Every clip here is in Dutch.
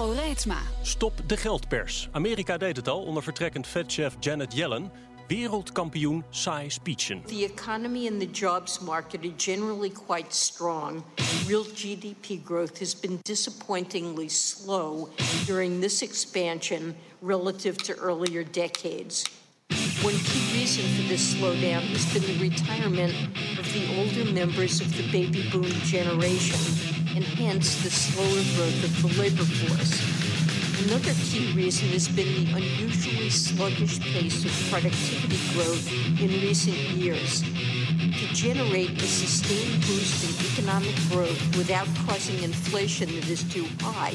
Hugo Reitsma. Stop de geldpers. Amerika deed het al onder vertrekkend Fed-chef Janet Yellen. Wereldkampioen saai speechen. The economy and the jobs market are generally quite strong. Real GDP growth has been disappointingly slow during this expansion relative to earlier decades. One key reason for this slowdown has been the retirement of the older members of the baby boom generation, and hence the slower growth of the labor force. Another key reason has been the unusually sluggish pace of productivity growth in recent years. To generate a sustained boost in economic growth without causing inflation that is too high,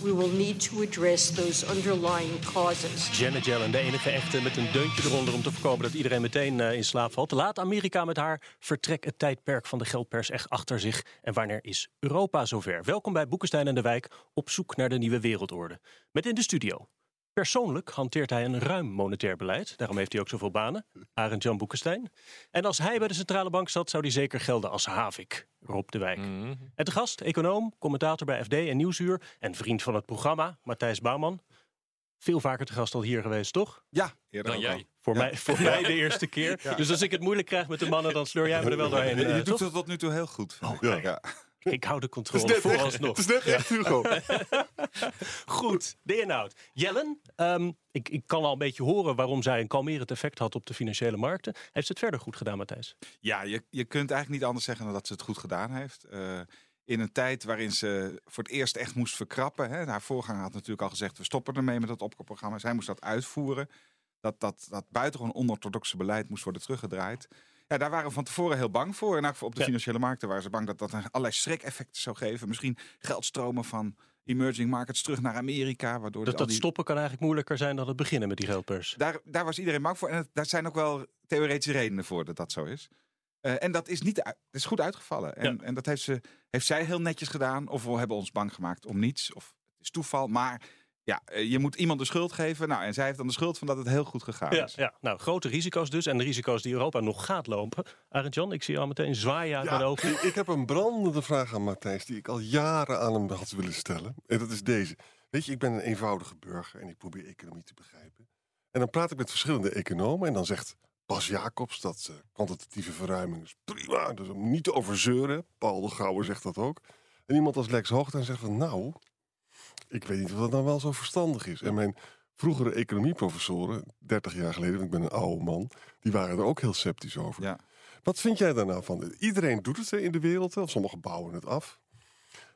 we will need to address those underlying causes. Janet Yellen, de enige echte met een deuntje eronder om te voorkomen dat iedereen meteen uh, in slaap valt. Laat Amerika met haar vertrek het tijdperk van de geldpers echt achter zich. En wanneer is Europa zover? Welkom bij Boekenstein en de Wijk op zoek naar de nieuwe wereldorde. Met in de studio Persoonlijk hanteert hij een ruim monetair beleid. Daarom heeft hij ook zoveel banen. Arend Jan Boekenstein. En als hij bij de centrale bank zat, zou hij zeker gelden als Havik. Rob de Wijk. Mm En de gast, econoom, commentator bij FD en Nieuwsuur. En vriend van het programma, Matthijs Bouwman. Veel vaker te gast al hier geweest, toch? Ja, eerder dan jij. Voor, mij, voor mij de eerste keer. Dus als ik het moeilijk krijg met de mannen, dan sleur jij me er wel doorheen. Je, je doet het tot nu toe heel goed. Oh, ja. Ik hou de controle vooralsnog. Het is net echt, Hugo. Goed, de inhoud. Jellen, um, ik, ik kan al een beetje horen waarom zij een kalmerend effect had op de financiële markten. Heeft ze het verder goed gedaan, Matthijs? Ja, je, je kunt eigenlijk niet anders zeggen dan dat ze het goed gedaan heeft. Uh, in een tijd waarin ze voor het eerst echt moest verkrappen. Hè. Haar voorganger had natuurlijk al gezegd, we stoppen ermee met dat opkoopprogramma. Zij moest dat uitvoeren. Dat, dat, dat buitengewoon onorthodoxe beleid moest worden teruggedraaid. Ja, daar waren we van tevoren heel bang voor. En op de financiële markten waren ze bang dat dat allerlei schrik-effecten zou geven. Misschien geldstromen van emerging markets terug naar Amerika. Waardoor dat, dat stoppen kan eigenlijk moeilijker zijn dan het beginnen met die geldpers. Daar, daar was iedereen bang voor. En daar zijn ook wel theoretische redenen voor dat dat zo is. Uh, en dat is, niet, dat is goed uitgevallen. En, en dat heeft, ze, heeft zij heel netjes gedaan. Of we hebben ons bang gemaakt om niets. Of het is toeval. Maar ja, eh, je moet iemand de schuld geven. Nou, en zij heeft dan de schuld van dat het heel goed gegaan is. Ja, nou, grote risico's dus. En de risico's die Europa nog gaat lopen. Arend Jan, ik zie je al meteen zwaaien uit ja, mijn ogen. Ik heb een brandende vraag aan Matthijs die ik al jaren aan hem had willen stellen. En dat is deze. Weet je, ik ben een eenvoudige burger en ik probeer economie te begrijpen. En dan praat ik met verschillende economen en dan zegt Bas Jacobs dat uh, kwantitatieve verruiming is prima. Dus om niet te overzeuren. Paul de Gouwer zegt dat ook. En iemand als Lex Hoogten zegt van nou, ik weet niet of dat nou wel zo verstandig is. En mijn vroegere economieprofessoren, 30 jaar geleden, want ik ben een oude man, die waren er ook heel sceptisch over. Ja. Wat vind jij daar nou van? Iedereen doet het in de wereld, of sommigen bouwen het af.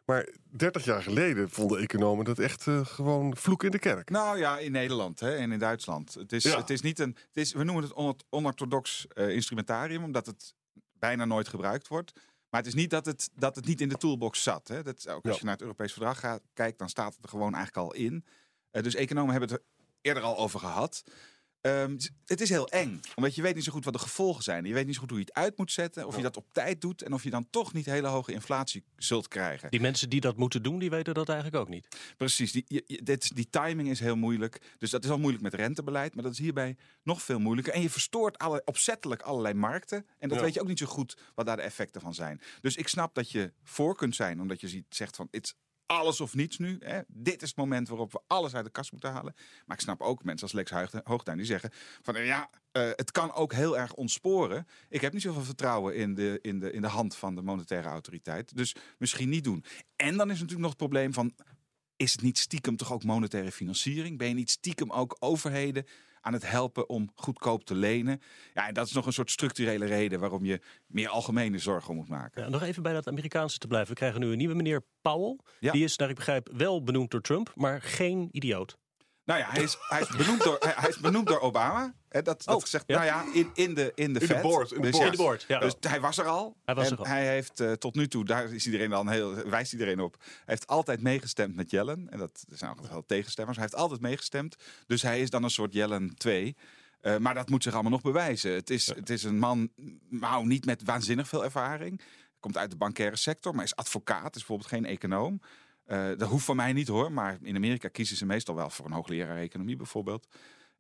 Maar 30 jaar geleden vonden economen dat echt uh, gewoon vloek in de kerk. Nou ja, in Nederland hè, en in Duitsland. Het is, het is niet een. Het is, we noemen het onorthodox uh, instrumentarium, omdat het bijna nooit gebruikt wordt. Maar het is niet dat het, dat het niet in de toolbox zat. Hè. Dat, ook als je naar het Europees Verdrag gaat, kijkt, dan staat het er gewoon eigenlijk al in. Uh, dus economen hebben het er eerder al over gehad. Um, het is heel eng, omdat je weet niet zo goed wat de gevolgen zijn. Je weet niet zo goed hoe je het uit moet zetten, of je dat op tijd doet en of je dan toch niet hele hoge inflatie zult krijgen. Die mensen die dat moeten doen, die weten dat eigenlijk ook niet. Precies, die, dit, die timing is heel moeilijk. Dus dat is al moeilijk met rentebeleid, maar dat is hierbij nog veel moeilijker. En je verstoort alle, opzettelijk allerlei markten en dat weet je ook niet zo goed wat daar de effecten van zijn. Dus ik snap dat je voor kunt zijn, omdat je ziet, zegt van, it's alles of niets nu. Hè. Dit is het moment waarop we alles uit de kast moeten halen. Maar ik snap ook mensen als Lex Hoogtuin die zeggen van ja, uh, het kan ook heel erg ontsporen. Ik heb niet zoveel vertrouwen in de, in, de, in de hand van de monetaire autoriteit. Dus misschien niet doen. En dan is natuurlijk nog het probleem van is het niet stiekem toch ook monetaire financiering? Ben je niet stiekem ook overheden aan het helpen om goedkoop te lenen? Ja, en dat is nog een soort structurele reden waarom je meer algemene zorgen moet maken. Ja, nog even bij dat Amerikaanse te blijven. We krijgen nu een nieuwe meneer Powell. Die is, naar ik begrijp, wel benoemd door Trump, maar geen idioot. Nou ja, hij is, hij is, benoemd, door, hij, hij is benoemd door Obama. Hè, dat, dat Oh, gezegd, ja. nou ja, in, in de, in de, In de board, in de Dus board. In de board, ja. Dus hij was er al. Hij was en er al. hij heeft eh, tot nu toe, daar is iedereen dan heel, wijst iedereen op. Hij heeft altijd meegestemd met Yellen. En dat zijn ook wel tegenstemmers. Hij heeft altijd meegestemd. Dus hij is dan een soort Yellen 2. Eh, maar dat moet zich allemaal nog bewijzen. Het is, het is een man, nou niet met waanzinnig veel ervaring. Komt uit de bankaire sector, maar is advocaat. Is bijvoorbeeld geen econoom. Eh, dat hoeft van mij niet hoor. Maar in Amerika kiezen ze meestal wel voor een hoogleraar economie bijvoorbeeld.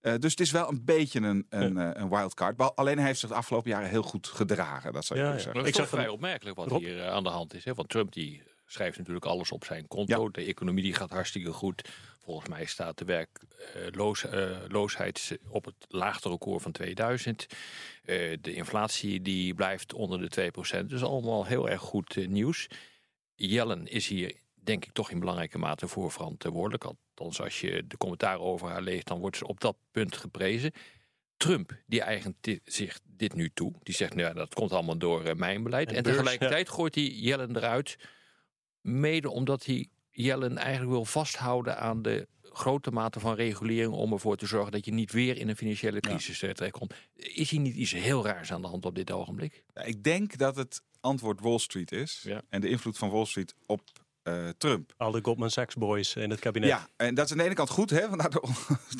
Eh, dus het is wel een beetje een, een, eh, een wildcard. Alleen hij heeft zich de afgelopen jaren heel goed gedragen. Dat zou je Ja, kunnen ja. zeggen. Maar dat is Ik zag vrij opmerkelijk wat Rob? hier eh, aan de hand is. Hè? Want Trump die schrijft natuurlijk alles op zijn konto. Ja. De economie die gaat hartstikke goed. Volgens mij staat de werkloosheid op het laagste record van 2000. Eh, de inflatie die blijft onder de 2%. Dus allemaal heel erg goed eh, nieuws. Yellen is hier denk ik toch in belangrijke mate voor verantwoordelijk. Althans, als je de commentaren over haar leest, dan wordt ze op dat punt geprezen. Trump, die eigent dit, zich dit nu toe. Die zegt, nou ja, dat komt allemaal door eh, mijn beleid. En En, beurs, tegelijkertijd gooit hij Yellen eruit. Mede omdat hij Yellen eigenlijk wil vasthouden aan de grote mate van regulering... om ervoor te zorgen dat je niet weer in een financiële crisis eh, terechtkomt. Is hier niet iets heel raars aan de hand op dit ogenblik? Ja, ik denk dat het antwoord Wall Street is. Ja. En de invloed van Wall Street op eh, Trump. Alle Goldman Sachs boys in het kabinet. Ja, en dat is aan de ene kant goed, hè? Want daardoor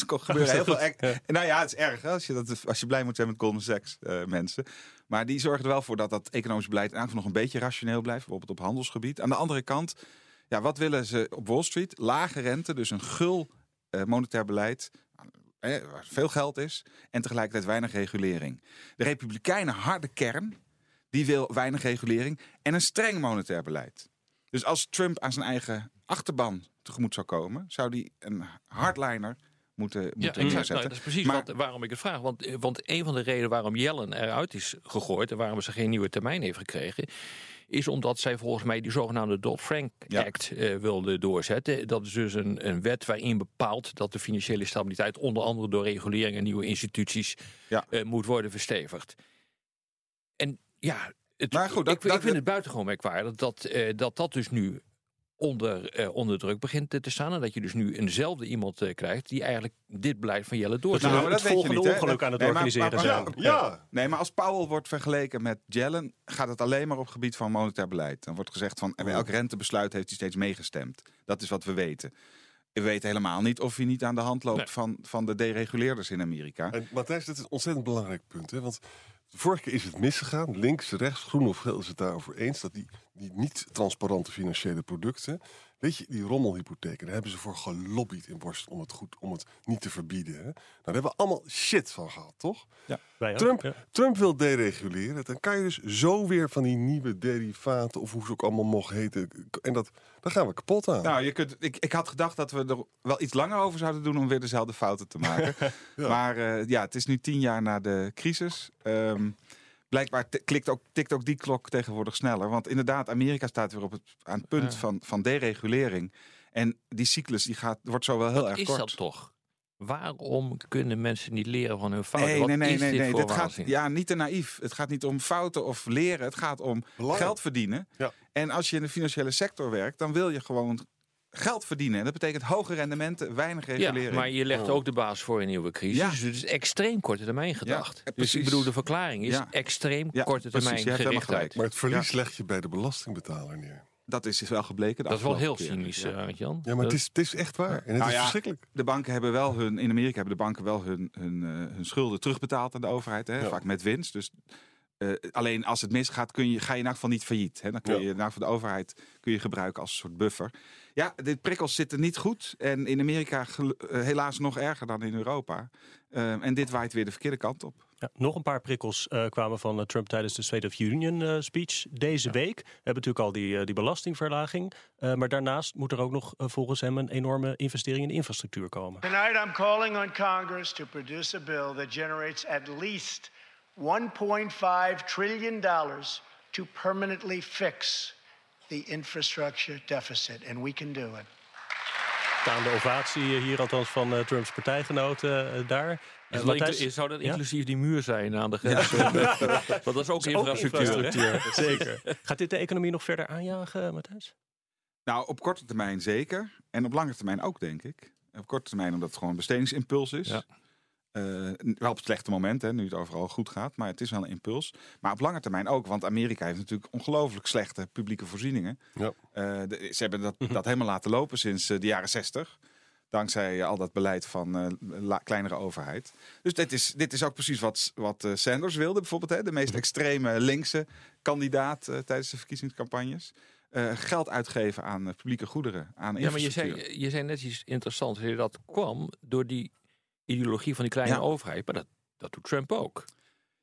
er gebeuren heel veel. ex- Nou ja, het is erg hè? Als, je dat, als je blij moet zijn met Goldman Sachs eh, mensen. Maar die zorgen er wel voor dat dat economisch beleid geval nog een beetje rationeel blijft. Bijvoorbeeld op handelsgebied. Aan de andere kant, ja, wat willen ze op Wall Street? Lage rente, dus een gul eh, monetair beleid. waar veel geld is. En tegelijkertijd weinig regulering. De Republikeinen, harde kern, die wil weinig regulering. En een streng monetair beleid. Dus als Trump aan zijn eigen achterban tegemoet zou komen, zou die een hardliner moeten, moeten Ja, exact. Nou, dat is precies Maar- wat, waarom ik het vraag. Want, eh, want een van de redenen waarom Yellen eruit is gegooid... en waarom ze geen nieuwe termijn heeft gekregen... is omdat zij volgens mij die zogenaamde Dodd-Frank Ja. Act eh, wilde doorzetten. Dat is dus een, een wet waarin bepaalt dat de financiële stabiliteit... onder andere door regulering en nieuwe instituties Ja. eh, moet worden verstevigd. En ja, het, Maar goed, dat- ik, ik dat- vind het buitengewoon merkwaardig dat, eh, dat dat dus nu onder, eh, onder druk begint te staan. En dat je dus nu eenzelfde iemand eh, krijgt die eigenlijk dit beleid van Jelle doorzet. Nou, maar het dat weet je volgende hè? ongeluk aan het Nee, maar- organiseren maar- zijn. Ja, ja. Nee, maar als Powell wordt vergeleken met Jellen, gaat het alleen maar op het gebied van monetair beleid. Dan wordt gezegd van bij elk rentebesluit heeft hij steeds meegestemd. Dat is wat we weten. We weten helemaal niet of hij niet aan de hand loopt Nee. van, van de dereguleerders in Amerika. En Matthijs, dit is een ontzettend belangrijk punt. Hè? Want de vorige keer is het misgegaan. Links, rechts, groen of geel is het daarover eens. Dat die, die niet-transparante financiële producten... Weet je, die rommelhypotheken, daar hebben ze voor gelobbyd in Borst om het, goed, om het niet te verbieden. Hè? Nou, daar hebben we allemaal shit van gehad, toch? Wij ook, Trump, ja. Trump wil dereguleren. Dan kan je dus zo weer van die nieuwe derivaten, of hoe ze ook allemaal mogen heten. En dat, daar gaan we kapot aan. Nou, je kunt, ik, ik had gedacht dat we er wel iets langer over zouden doen om weer dezelfde fouten te maken. Ja. Maar eh, ja, het is nu tien jaar na de crisis. Ehm, blijkbaar klikt ook, tikt ook die klok tegenwoordig sneller. Want inderdaad, Amerika staat weer op het, aan het punt Ja. van, van deregulering. En die cyclus die gaat, wordt zo wel heel Wat erg is kort. dat toch? Waarom kunnen mensen niet leren van hun fouten? Nee, Wat nee, nee, is nee, dit nee. voor Dit gaat ja, niet te naïef. Het gaat niet om fouten of leren. Het gaat om geld verdienen. Ja. En als je in de financiële sector werkt, dan wil je gewoon geld verdienen. En dat betekent hoge rendementen, weinig Ja, regulering. maar je legt Oh. ook de baas voor een nieuwe crisis. Ja. Dus het is extreem korte termijn gedacht. Ja, dus ik bedoel, de verklaring is Ja. extreem Ja, korte precies. termijn gerichtheid. Maar het verlies leg je bij de belastingbetaler neer. Dat is dus wel gebleken. Dat is wel heel cynisch, Ja. uh, Jan. Ja, maar het is, het is echt waar. En het Nou is ja, verschrikkelijk. De banken hebben wel hun, in Amerika hebben de banken wel hun, hun, eh, hun schulden terugbetaald aan de overheid. Hè? Ja. Vaak met winst. Dus eh, alleen als het misgaat, kun je, ga je in elk geval niet failliet. Hè? Dan kun Ja. je in elk geval de overheid kun je gebruiken als een soort buffer. Ja, de prikkels zitten niet goed. En in Amerika eh, helaas nog erger dan in Europa. Eh, en dit waait weer de verkeerde kant op. Ja, nog een paar prikkels eh, kwamen van Trump tijdens de State of the Union speech deze week. We hebben natuurlijk al die, die belastingverlaging. Eh, maar daarnaast moet er ook nog volgens hem een enorme investering in de infrastructuur komen. Tonight, I'm calling on Congress to produce a bill that generates at least $1.5 trillion to permanently fix the infrastructure deficit, and we can do it. Staande ovatie hier althans van eh, Trumps partijgenoten eh, daar. Matthijs- inclu- zou dat Ja? inclusief die muur zijn aan de grens? Want dat is ook Ook infrastructuur. hè? infrastructuur, Zeker. Gaat dit de economie nog verder aanjagen, Matthijs? Nou, op korte termijn zeker. En op lange termijn ook, denk ik. Op korte termijn omdat het gewoon een bestedingsimpuls is. Ja. Eh, wel op het slechte moment, hè, nu het overal goed gaat. Maar het is wel een impuls. Maar op lange termijn ook. Want Amerika heeft natuurlijk ongelooflijk slechte publieke voorzieningen. Ja. Eh, de- ze hebben dat, dat helemaal laten lopen sinds eh, de jaren zestig. Dankzij al dat beleid van la- kleinere overheid. Dus dit is, dit is ook precies wat, wat Sanders wilde, bijvoorbeeld. Hè? De meest extreme linkse kandidaat tijdens de verkiezingscampagnes. Geld uitgeven aan publieke goederen, aan Ja, maar je zei, je zei net iets interessants. Dat kwam door die ideologie van die kleine Ja. overheid. Maar dat, dat doet Trump ook.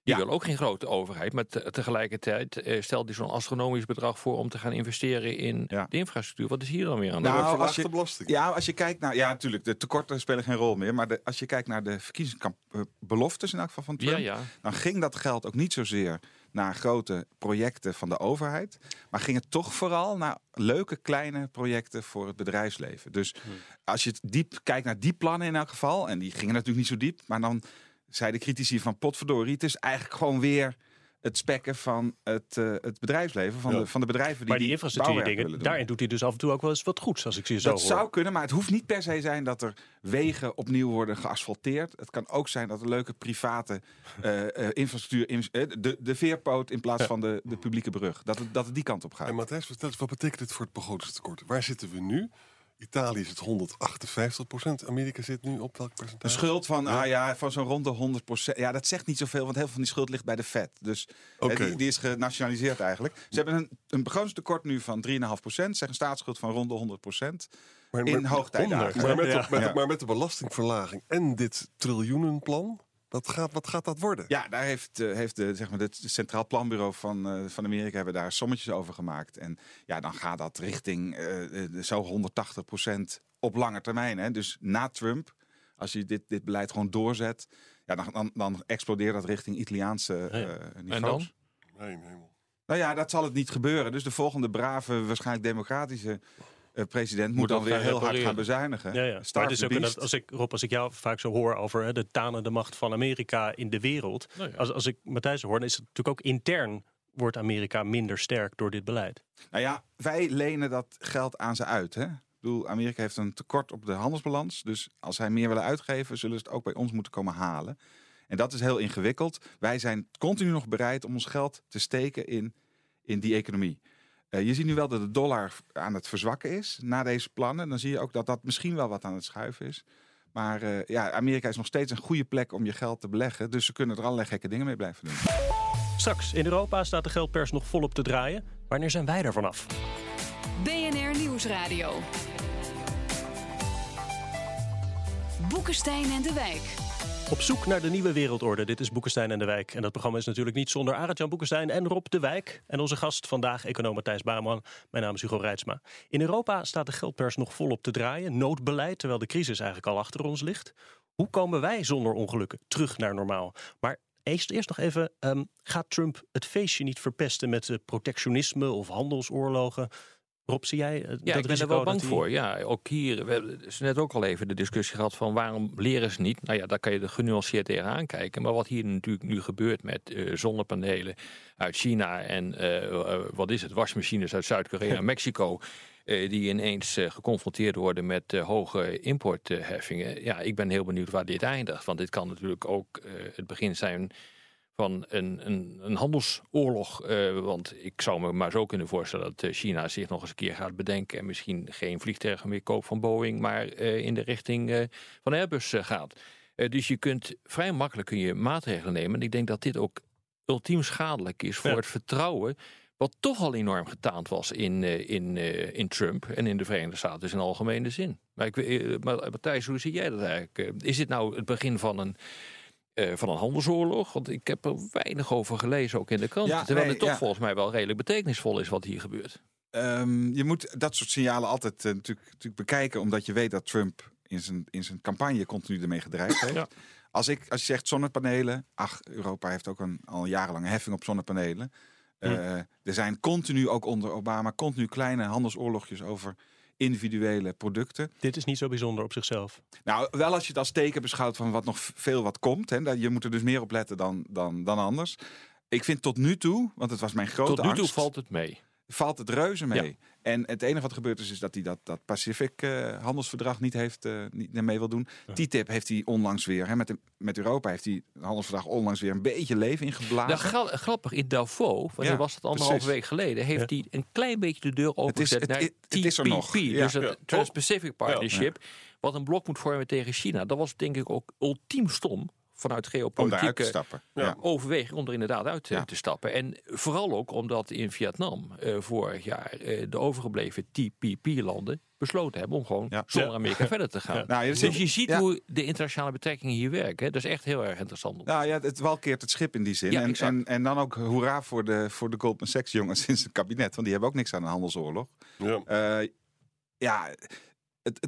Die Ja. wil ook geen grote overheid. Maar te- tegelijkertijd eh, stelt hij zo'n astronomisch bedrag voor om te gaan investeren in Ja. de infrastructuur. Wat is hier dan weer aan de Nou, hand? Als je- belasting. Ja, als je kijkt naar. Ja, natuurlijk, de tekorten spelen geen rol meer. Maar de, als je kijkt naar de verkiezingsbeloftes in elk geval van Trump. Ja, ja. dan ging dat geld ook niet zozeer naar grote projecten van de overheid. Maar ging het toch vooral naar leuke kleine projecten voor het bedrijfsleven. Dus als je diep kijkt naar die plannen in elk geval. En die gingen natuurlijk niet zo diep. Maar dan zeiden critici van potverdorie. Het is eigenlijk gewoon weer het spekken van het, eh, het bedrijfsleven. Van, Ja. de, van de bedrijven die Maar die die infrastructuur dingen, doen. daarin doet hij dus af en toe ook wel eens wat goeds, als ik je zo Dat hoor. zou kunnen, maar het hoeft niet per se zijn dat er wegen opnieuw worden geasfalteerd. Het kan ook zijn dat er leuke private eh, eh, infrastructuur, in- de, de veerpoot in plaats van de, de publieke brug, dat het, dat het die kant op gaat. En Matthijs, vertel eens, wat betekent dit voor het begrotingstekort? Waar zitten we nu? Italië is het 158 procent. Amerika zit nu op welk percentage? schuld van, Ja. ah ja, van zo'n rond de 100% Ja, dat zegt niet zoveel, want heel veel van die schuld ligt bij de Fed. Dus eh, die, die is genationaliseerd eigenlijk. Ze hebben een, een begrotingstekort nu van 3,5 procent. Zeg een staatsschuld van rond de 100 Maar in hoogtijdagen. Maar met, de, met, de- maar met de belastingverlaging en dit triljoenenplan, dat gaat, wat gaat dat worden? Ja, daar heeft, eh, heeft de, zeg maar, het Centraal Planbureau van, eh, van Amerika hebben daar sommetjes over gemaakt. En ja, dan gaat dat richting eh, eh, zo 180% op lange termijn. Hè. Dus na Trump, als je dit, dit beleid gewoon doorzet, ja, dan, dan, dan explodeert dat richting Italiaanse eh, niveaus. dan? Mijn hemel. Nou ja, dat zal het niet gebeuren. Dus de volgende brave, waarschijnlijk democratische president moet, Moet dan weer heel hard gaan bezuinigen. Ja, ja. Starve Maar het is the ook een- als ik, Rob, als ik jou vaak zo hoor over hè, de tanende macht van Amerika in de wereld. Nou ja. Als, als ik Matthijs hoor, dan is het natuurlijk ook intern wordt Amerika minder sterk door dit beleid. Nou ja, wij lenen dat geld aan ze uit. Hè? Ik bedoel, Amerika heeft een tekort op de handelsbalans. Dus als zij meer willen uitgeven, zullen ze het ook bij ons moeten komen halen. En dat is heel ingewikkeld. Wij zijn continu nog bereid om ons geld te steken in, in die economie. Eh, je ziet nu wel dat de dollar aan het verzwakken is na deze plannen. Dan zie je ook dat dat misschien wel wat aan het schuiven is. Maar eh, ja, Amerika is nog steeds een goede plek om je geld te beleggen. Dus ze kunnen er allerlei gekke dingen mee blijven doen. Straks, in Europa staat de geldpers nog volop te draaien. Wanneer zijn wij er vanaf? BNR Nieuwsradio. Boekenstein en de Wijk. Op zoek naar de nieuwe wereldorde. Dit is Boekenstein en de Wijk. En dat programma is natuurlijk niet zonder Arend-Jan Boekenstein en Rob de Wijk. En onze gast vandaag, econoom Matthijs Baarman. Mijn naam is Hugo Reitsma. In Europa staat de geldpers nog volop te draaien. Noodbeleid, terwijl de crisis eigenlijk al achter ons ligt. Hoe komen wij zonder ongelukken terug naar normaal? Maar eerst, eerst nog even, ehm, gaat Trump het feestje niet verpesten met eh, protectionisme of handelsoorlogen? Rob, zie jij eh, Ja, dat ik ben er wel bang voor. Ja, ook hier, we hebben dus net ook al even de discussie gehad van waarom leren ze niet? Nou ja, daar kan je er genuanceerd tegenaan kijken. Maar wat hier natuurlijk nu gebeurt met eh, zonnepanelen uit China en eh, wat is het, wasmachines uit Zuid-Korea en Mexico. die ineens geconfronteerd worden met hoge importheffingen. Ja, ik ben heel benieuwd waar dit eindigt. Want dit kan natuurlijk ook het begin zijn van een, een, een handelsoorlog. eh, want ik zou me maar zo kunnen voorstellen dat eh, China zich nog eens een keer gaat bedenken. En misschien geen vliegtuigen meer koopt van Boeing, maar eh, in de richting van Airbus gaat. Dus je kunt vrij makkelijk kun je maatregelen nemen. En ik denk dat dit ook ultiem schadelijk is voor Ja. het vertrouwen. Wat toch al enorm getaand was in, in, in Trump en in de Verenigde Staten dus in algemene zin. Maar, ik, weet- maar Matthijs, hoe zie jij dat eigenlijk? Is dit nou het begin van een, eh, van een handelsoorlog? Want ik heb er weinig over gelezen, ook in de krant. Ja, terwijl nee, het toch ja. volgens mij wel redelijk betekenisvol is wat hier gebeurt. Ehm, je moet dat soort signalen altijd eh, natuurlijk, natuurlijk bekijken, omdat je weet dat Trump in zijn, in zijn campagne continu ermee gedreigd heeft. Ja. Als, ik, als je zegt zonnepanelen, ach, Europa heeft ook een, al jarenlange heffing op zonnepanelen. Eh, er zijn continu, ook onder Obama, continu kleine handelsoorlogjes over individuele producten. Dit is niet zo bijzonder op zichzelf. Nou, wel als je het als teken beschouwt van wat nog veel wat komt. Hè, dat je moet er dus meer op letten dan, dan, dan anders. Ik vind tot nu toe, want het was mijn grote Tot nu toe angst. valt het mee. Valt het reuze mee. En het enige wat gebeurd is, is dat hij dat, dat Pacific eh, handelsverdrag niet heeft uh, niet mee wil doen. TTIP heeft hij onlangs weer, hè, met, de, met Europa heeft hij het handelsverdrag onlangs weer een beetje leven ingeblazen. Nou, grappig, in Davos, wanneer was het anderhalve week geleden, heeft hij een klein beetje de deur opengezet naar het, het, is er nog. dus het Trans-Pacific Partnership, wat een blok moet vormen tegen China. Dat was denk ik ook ultiem stom vanuit geopolitieke ja. overweging om er inderdaad uit eh, te stappen. En vooral ook omdat in Vietnam uh, vorig jaar uh, de overgebleven TPP-landen besloten hebben om gewoon ja. zonder Amerika verder te gaan. Nou, dus je ziet hoe de internationale betrekkingen hier werken. Dat is echt heel erg interessant. Nou ja, het walkeert het schip in die zin. en, en, en, dan ook hoera voor de, voor de Goldman Sachs jongens sinds het kabinet. Want die hebben ook niks aan een handelsoorlog. Ja, ja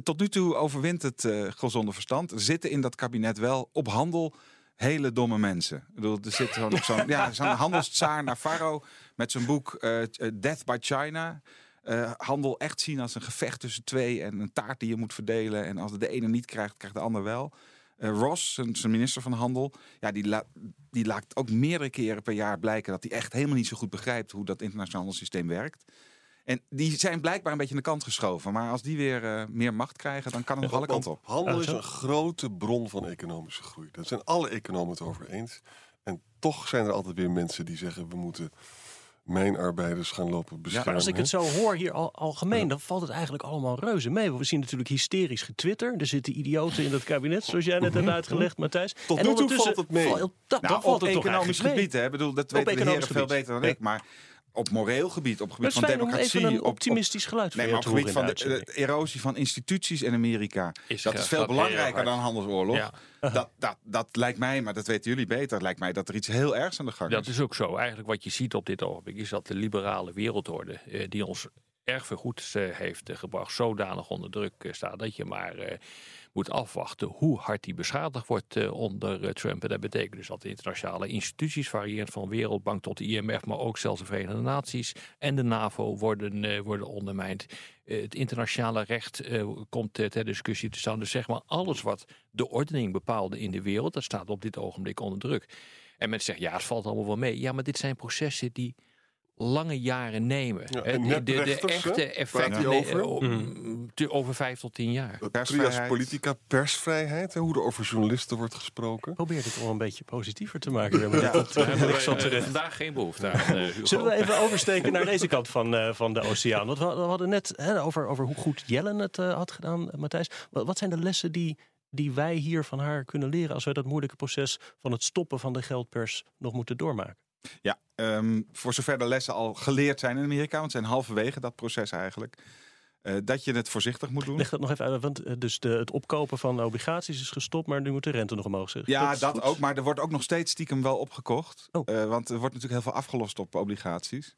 tot nu toe overwint het uh, gezonde verstand. Er zitten in dat kabinet wel op handel hele domme mensen. Ik bedoel, er zit zo'n zo ja, zo'n handelstsaar Navarro met zijn boek uh, Death by China. Uh, handel echt zien als een gevecht tussen twee en een taart die je moet verdelen. En als de ene niet krijgt, krijgt de ander wel. Ross, zijn minister van Handel, ja, die, die laat ook meerdere keren per jaar blijken dat hij echt helemaal niet zo goed begrijpt hoe dat internationale systeem werkt. En die zijn blijkbaar een beetje aan de kant geschoven. Maar als die weer uh, meer macht krijgen, dan kan het nog alle kanten op. Handel is een grote bron van economische groei. Daar zijn alle economen het over eens. En toch zijn er altijd weer mensen die zeggen... we moeten mijnarbeiders gaan lopen beschermen. Ja, als ik het zo hoor hier al, algemeen, dan valt het eigenlijk allemaal reuze mee. We zien natuurlijk hysterisch getwitter. Er zitten idioten in dat kabinet, zoals jij net hebt mhm. uitgelegd, Matthijs. Tot en nu toe valt het mee. dat, nou, dan valt het economisch gebied, hè? bedoel, dat weten de heren veel beter dan ik. Maar op moreel gebied, op gebied van democratie. een optimistisch geluid. Nee, maar op gebied van de, erosie van instituties in Amerika. Is dat is veel belangrijker dan handelsoorlog. Dat, dat, dat lijkt mij, maar dat weten jullie beter, lijkt mij dat er iets heel ergs aan de gang is. Dat is ook zo. Eigenlijk wat je ziet op dit ogenblik is dat de liberale wereldorde, eh, die ons erg veel goeds eh, heeft gebracht, zodanig onder druk eh, staat dat je maar moet afwachten hoe hard die beschadigd wordt uh, onder uh, Trump. En dat betekent dus dat de internationale instituties, variërend van Wereldbank tot de IMF, maar ook zelfs de Verenigde Naties en de NAVO worden, uh, worden ondermijnd. het internationale recht komt ter discussie te staan. Dus zeg maar alles wat de ordening bepaalde in de wereld, dat staat op dit ogenblik onder druk. En mensen zeggen, ja, het valt allemaal wel mee. Ja, maar dit zijn processen die lange jaren nemen. de, de, echte effecten over? Mm. over vijf tot tien jaar. Trias politica, persvrijheid, hoe er over journalisten wordt gesproken. Probeer dit om een beetje positiever te maken. Ja. Dat, uh, vandaag geen behoefte aan. Uh, Zullen we even oversteken naar deze kant van, uh, van de oceaan? Want we, we hadden net hè, over, over hoe goed Jellen het had gedaan, Matthijs. Wat, wat zijn de lessen die die wij hier van haar kunnen leren als wij dat moeilijke proces van het stoppen van de geldpers nog moeten doormaken? Ja, um, voor zover de lessen al geleerd zijn in Amerika, want zijn halverwege dat proces eigenlijk. Uh, dat je het voorzichtig moet doen. Leg dat nog even uit, want uh, dus de, het opkopen van obligaties is gestopt, maar nu moet de rente nog omhoog. Zeg. Ja, dat, ook, maar er wordt ook nog steeds stiekem wel opgekocht. Oh. Uh, want er wordt natuurlijk heel veel afgelost op obligaties.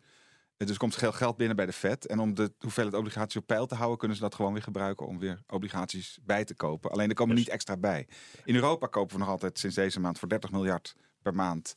Dus er komt veel geld binnen bij de Fed. En om de hoeveelheid obligaties op peil te houden, kunnen ze dat gewoon weer gebruiken om weer obligaties bij te kopen. Alleen er komen niet extra bij. In Europa kopen we nog altijd sinds deze maand voor 30 miljard per maand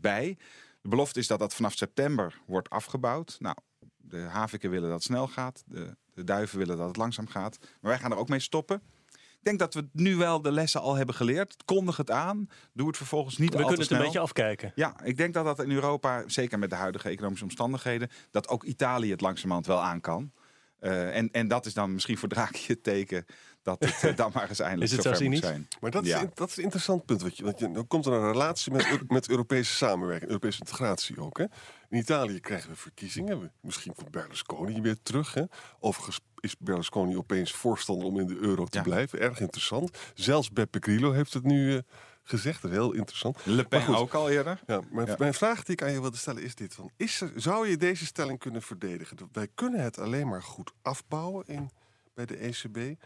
bij. De belofte is dat dat vanaf september wordt afgebouwd. Nou, de haviken willen dat het snel gaat. De, de duiven willen dat het langzaam gaat. Maar wij gaan er ook mee stoppen. Ik denk dat we nu wel de lessen al hebben geleerd. Kondig het aan. Doe het vervolgens niet we al te snel. We kunnen het een beetje afkijken. Ja, ik denk dat dat in Europa, zeker met de huidige economische omstandigheden, dat ook Italië het langzamerhand wel aan kan. Uh, en, en dat is dan misschien voor Draghi het teken dat het uh, dan maar eens eindelijk is het zover moet zijn. Maar dat, ja. is, dat is een interessant punt. Want, je, want je, dan komt er een relatie met, met Europese samenwerking, Europese integratie ook. Hè? In Italië krijgen we verkiezingen. Misschien voor Berlusconi weer terug. Hè? Overigens is Berlusconi opeens voorstander om in de euro te blijven. Erg interessant. Zelfs Beppe Grillo heeft het nu uh, gezegd. Dat is heel interessant. Le Pen ook al eerder. Ja, maar ja. mijn vraag die ik aan je wilde stellen is dit. Van, is er, zou je deze stelling kunnen verdedigen? Wij kunnen het alleen maar goed afbouwen in, bij de ECB...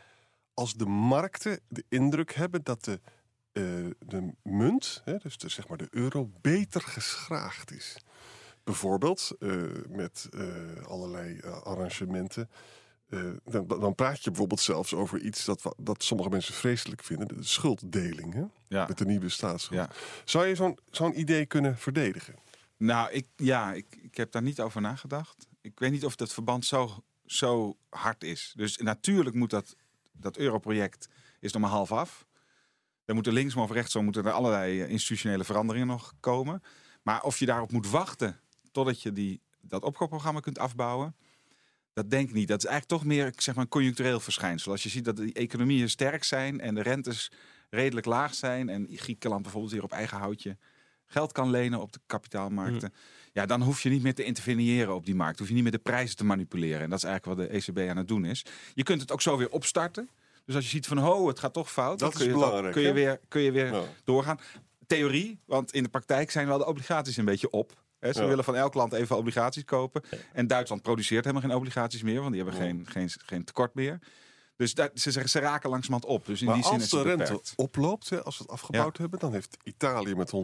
als de markten de indruk hebben dat de, uh, de munt, hè, dus de, zeg maar de euro, beter geschraagd is. Bijvoorbeeld uh, met uh, allerlei arrangementen dan, dan, praat je bijvoorbeeld zelfs over iets dat, dat sommige mensen vreselijk vinden: de schulddeling hè? Ja. met de nieuwe staatsschuld. Ja. Zou je zo'n zo'n idee kunnen verdedigen? Nou, ik, ja, ik, ik heb daar niet over nagedacht. Ik weet niet of dat verband zo, zo hard is. Dus natuurlijk moet dat, dat europroject is nog maar half af. Er moeten links of rechtsom moeten er allerlei institutionele veranderingen nog komen. Maar of je daarop moet wachten totdat je die dat opkoopprogramma kunt afbouwen. Dat denk ik niet. Dat is eigenlijk toch meer zeg maar, een conjunctureel verschijnsel. Als je ziet dat de economieën sterk zijn en de rentes redelijk laag zijn. En Griekenland bijvoorbeeld hier op eigen houtje geld kan lenen op de kapitaalmarkten. Ja, dan hoef je niet meer te interveneren op die markt. Hoef je niet meer de prijzen te manipuleren. En dat is eigenlijk wat de ECB aan het doen is. Je kunt het ook zo weer opstarten. Dus als je ziet van, ho, het gaat toch fout. Dat dan is kun je, belangrijk, kun je weer, kun je weer Ja. doorgaan. Theorie, want in de praktijk zijn wel de obligaties een beetje op. Ze Ja. willen van elk land even obligaties kopen. En Duitsland produceert helemaal geen obligaties meer, want die hebben geen, geen, geen tekort meer. Dus daar, ze, ze raken langzamerhand op. Dus in Maar die zin als de rente beperkt. oploopt, hè, als we het afgebouwd hebben, dan heeft Italië met 158%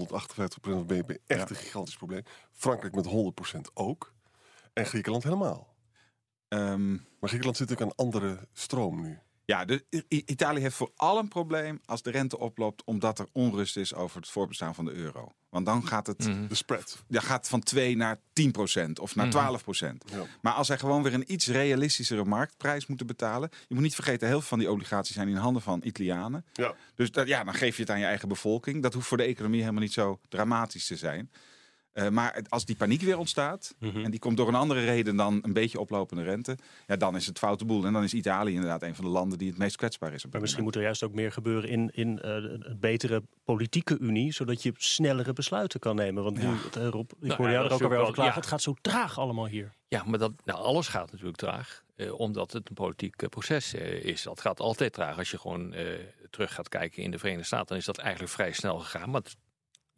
van BNP echt Ja. een gigantisch probleem. Frankrijk met 100% ook. En Griekenland helemaal. Ehm, Maar Griekenland zit ook aan andere stroom nu. Ja, de, Italië heeft vooral een probleem als de rente oploopt, omdat er onrust is over het voorbestaan van de euro. Want dan gaat het, De spread. ja, gaat van 2 naar 10 procent of naar 12 procent. Ja. Maar als zij gewoon weer een iets realistischere marktprijs moeten betalen. Je moet niet vergeten, heel veel van die obligaties zijn in handen van Italianen. Ja. Dus dat, ja, dan geef je het aan je eigen bevolking. Dat hoeft voor de economie helemaal niet zo dramatisch te zijn. Eh, maar het- als die paniek weer ontstaat, en die komt door een andere reden dan een beetje oplopende rente, ja, dan is het foute boel. En dan is Italië inderdaad een van de landen die het meest kwetsbaar is. Op Maar misschien moment. moet er juist ook meer gebeuren in, in eh, een betere politieke unie, zodat je snellere besluiten kan nemen. Want nu, Ja. het, eh, Rob, ik Nou hoorde ja, jou er ook alweer over klagen. ja. Het gaat zo traag allemaal hier. Ja, maar dat, nou, alles gaat natuurlijk traag, eh, omdat het een politiek eh, proces eh, is. Dat gaat altijd traag. Als je gewoon eh, terug gaat kijken in de Verenigde Staten, dan is dat eigenlijk vrij snel gegaan. Maar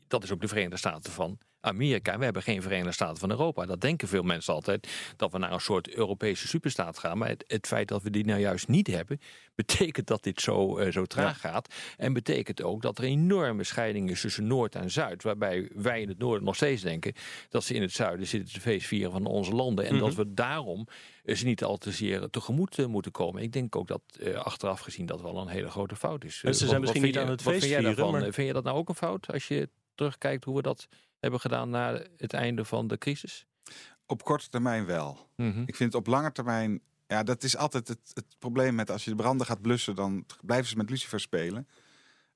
dat is ook de Verenigde Staten van Amerika. We hebben geen Verenigde Staten van Europa. Dat denken veel mensen altijd, dat we naar een soort Europese superstaat gaan. Maar het, het feit dat we die nou juist niet hebben, betekent dat dit zo, eh, zo traag gaat. En betekent ook dat er enorme scheiding is tussen Noord en Zuid. Waarbij wij in het noorden nog steeds denken dat ze in het zuiden zitten te feestvieren van onze landen. En dat we daarom ze niet al te zeer tegemoet eh, moeten komen. Ik denk ook dat eh, achteraf gezien dat wel een hele grote fout is. En ze zijn wat- misschien wat niet vind aan het vind feestvieren, daarvan? maar- Vind je dat nou ook een fout als je terugkijkt hoe we dat hebben gedaan na het einde van de crisis? Op korte termijn wel. Mhm. Ik vind op lange termijn. Ja, dat is altijd het, het probleem met als je de branden gaat blussen, dan blijven ze met Lucifer spelen.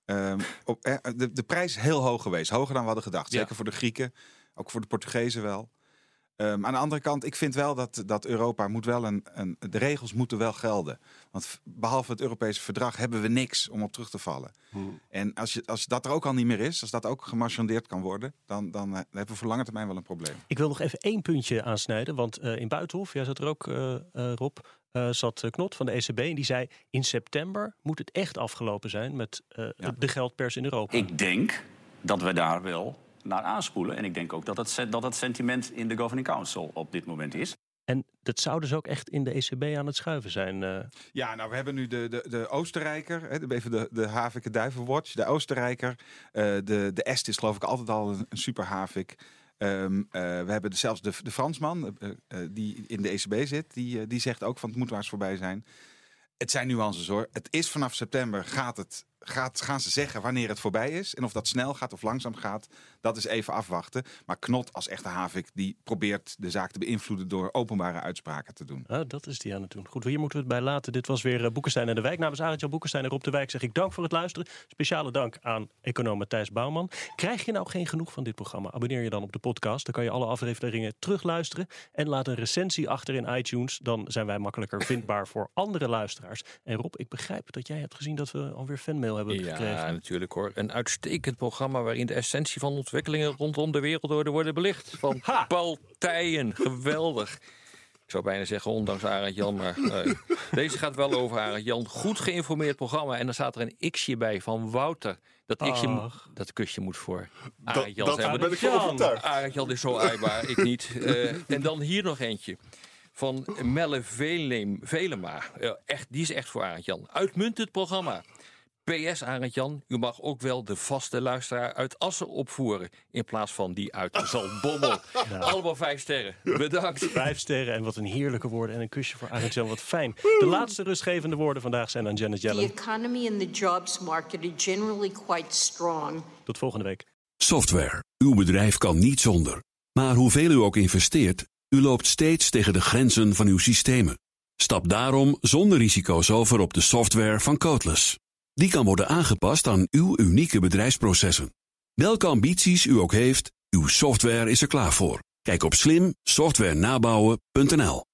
Ehm, op, eh, de, de prijs is heel hoog geweest. Hoger dan we hadden gedacht. Ja. Zeker voor de Grieken, ook voor de Portugezen wel. Ehm, aan de andere kant, ik vind wel dat, dat Europa moet wel een, een. De regels moeten wel gelden. Want behalve het Europese verdrag hebben we niks om op terug te vallen. En als, je, als dat er ook al niet meer is, als dat ook gemarchandeerd kan worden, dan, dan eh, hebben we voor lange termijn wel een probleem. Ik wil nog even één puntje aansnijden. Want eh, in Buitenhof, jij zat er ook, eh, eh, Rob, eh, zat Knot van de ECB. En die zei, in september moet het echt afgelopen zijn met eh, Ja. de geldpers in Europa. Ik denk dat we daar wel naar aanspoelen. En ik denk ook dat se- dat het sentiment in de Governing Council op dit moment is. En dat zou dus ook echt in de ECB aan het schuiven zijn. eh. Ja, nou, we hebben nu de, de, de Oostenrijker, hè, de- even de, de Havik Duivenwatch, de Oostenrijker. eh, de, de Est is geloof ik altijd al een, een super Havik. Ehm, eh, we hebben de- zelfs de, de Fransman, die in de ECB zit, die, die zegt ook van het moet eens voorbij zijn. Het zijn nuances hoor. Het is vanaf september gaat het, gaat, gaan ze zeggen wanneer het voorbij is. En of dat snel gaat of langzaam gaat, dat is even afwachten. Maar Knot als echte Havik, die probeert de zaak te beïnvloeden door openbare uitspraken te doen. Ah, dat is die aan het doen. Goed, hier moeten we het bij laten. Dit was weer eh, Boekenstein en de Wijk. Namens Arend-Jan Boekenstein en Rob de Wijk zeg ik dank voor het luisteren. Speciale dank aan econoom Matthijs Bouwman. Krijg je nou geen genoeg van dit programma? Abonneer je dan op de podcast. Dan kan je alle afleveringen terugluisteren. En laat een recensie achter in iTunes. Dan zijn wij makkelijker vindbaar voor andere luisteraars. En Rob, ik begrijp dat jij hebt gezien dat we alweer fanmail hebben Ja, gekregen. natuurlijk hoor. Een uitstekend programma waarin de essentie van ontwikkelingen rondom de wereldorde worden belicht. Van Ha! Paul Tijen. Geweldig. Ik zou bijna zeggen, ondanks Arend Jan, maar eh, deze gaat wel over Arend Jan. Goed geïnformeerd programma. En dan staat er een x'je bij van Wouter. Dat, x'je, dat kusje moet voor Dat, Arend Jan dat zijn. ben ik van. Arend Jan is zo aaibaar, ik niet. Eh, en dan hier nog eentje. Van Melle Velem, Velema. Echt, die is echt voor Arend Jan. Uitmuntend programma. PS Arend Jan, u mag ook wel de vaste luisteraar uit Assen opvoeren. In plaats van die uit Zaltbommel. Allemaal vijf sterren. Bedankt. Vijf sterren en wat een heerlijke woorden. En een kusje voor Arend-Jan, wat fijn. De laatste rustgevende woorden vandaag zijn aan Janet The Yellen. economy and the jobs market are generally quite strong. Tot volgende week. Software. Uw bedrijf kan niet zonder. Maar hoeveel u ook investeert, u loopt steeds tegen de grenzen van uw systemen. Stap daarom zonder risico's over op de software van Codeless. Die kan worden aangepast aan uw unieke bedrijfsprocessen. Welke ambities u ook heeft, uw software is er klaar voor. Kijk op slimsoftwarenabouwen.nl.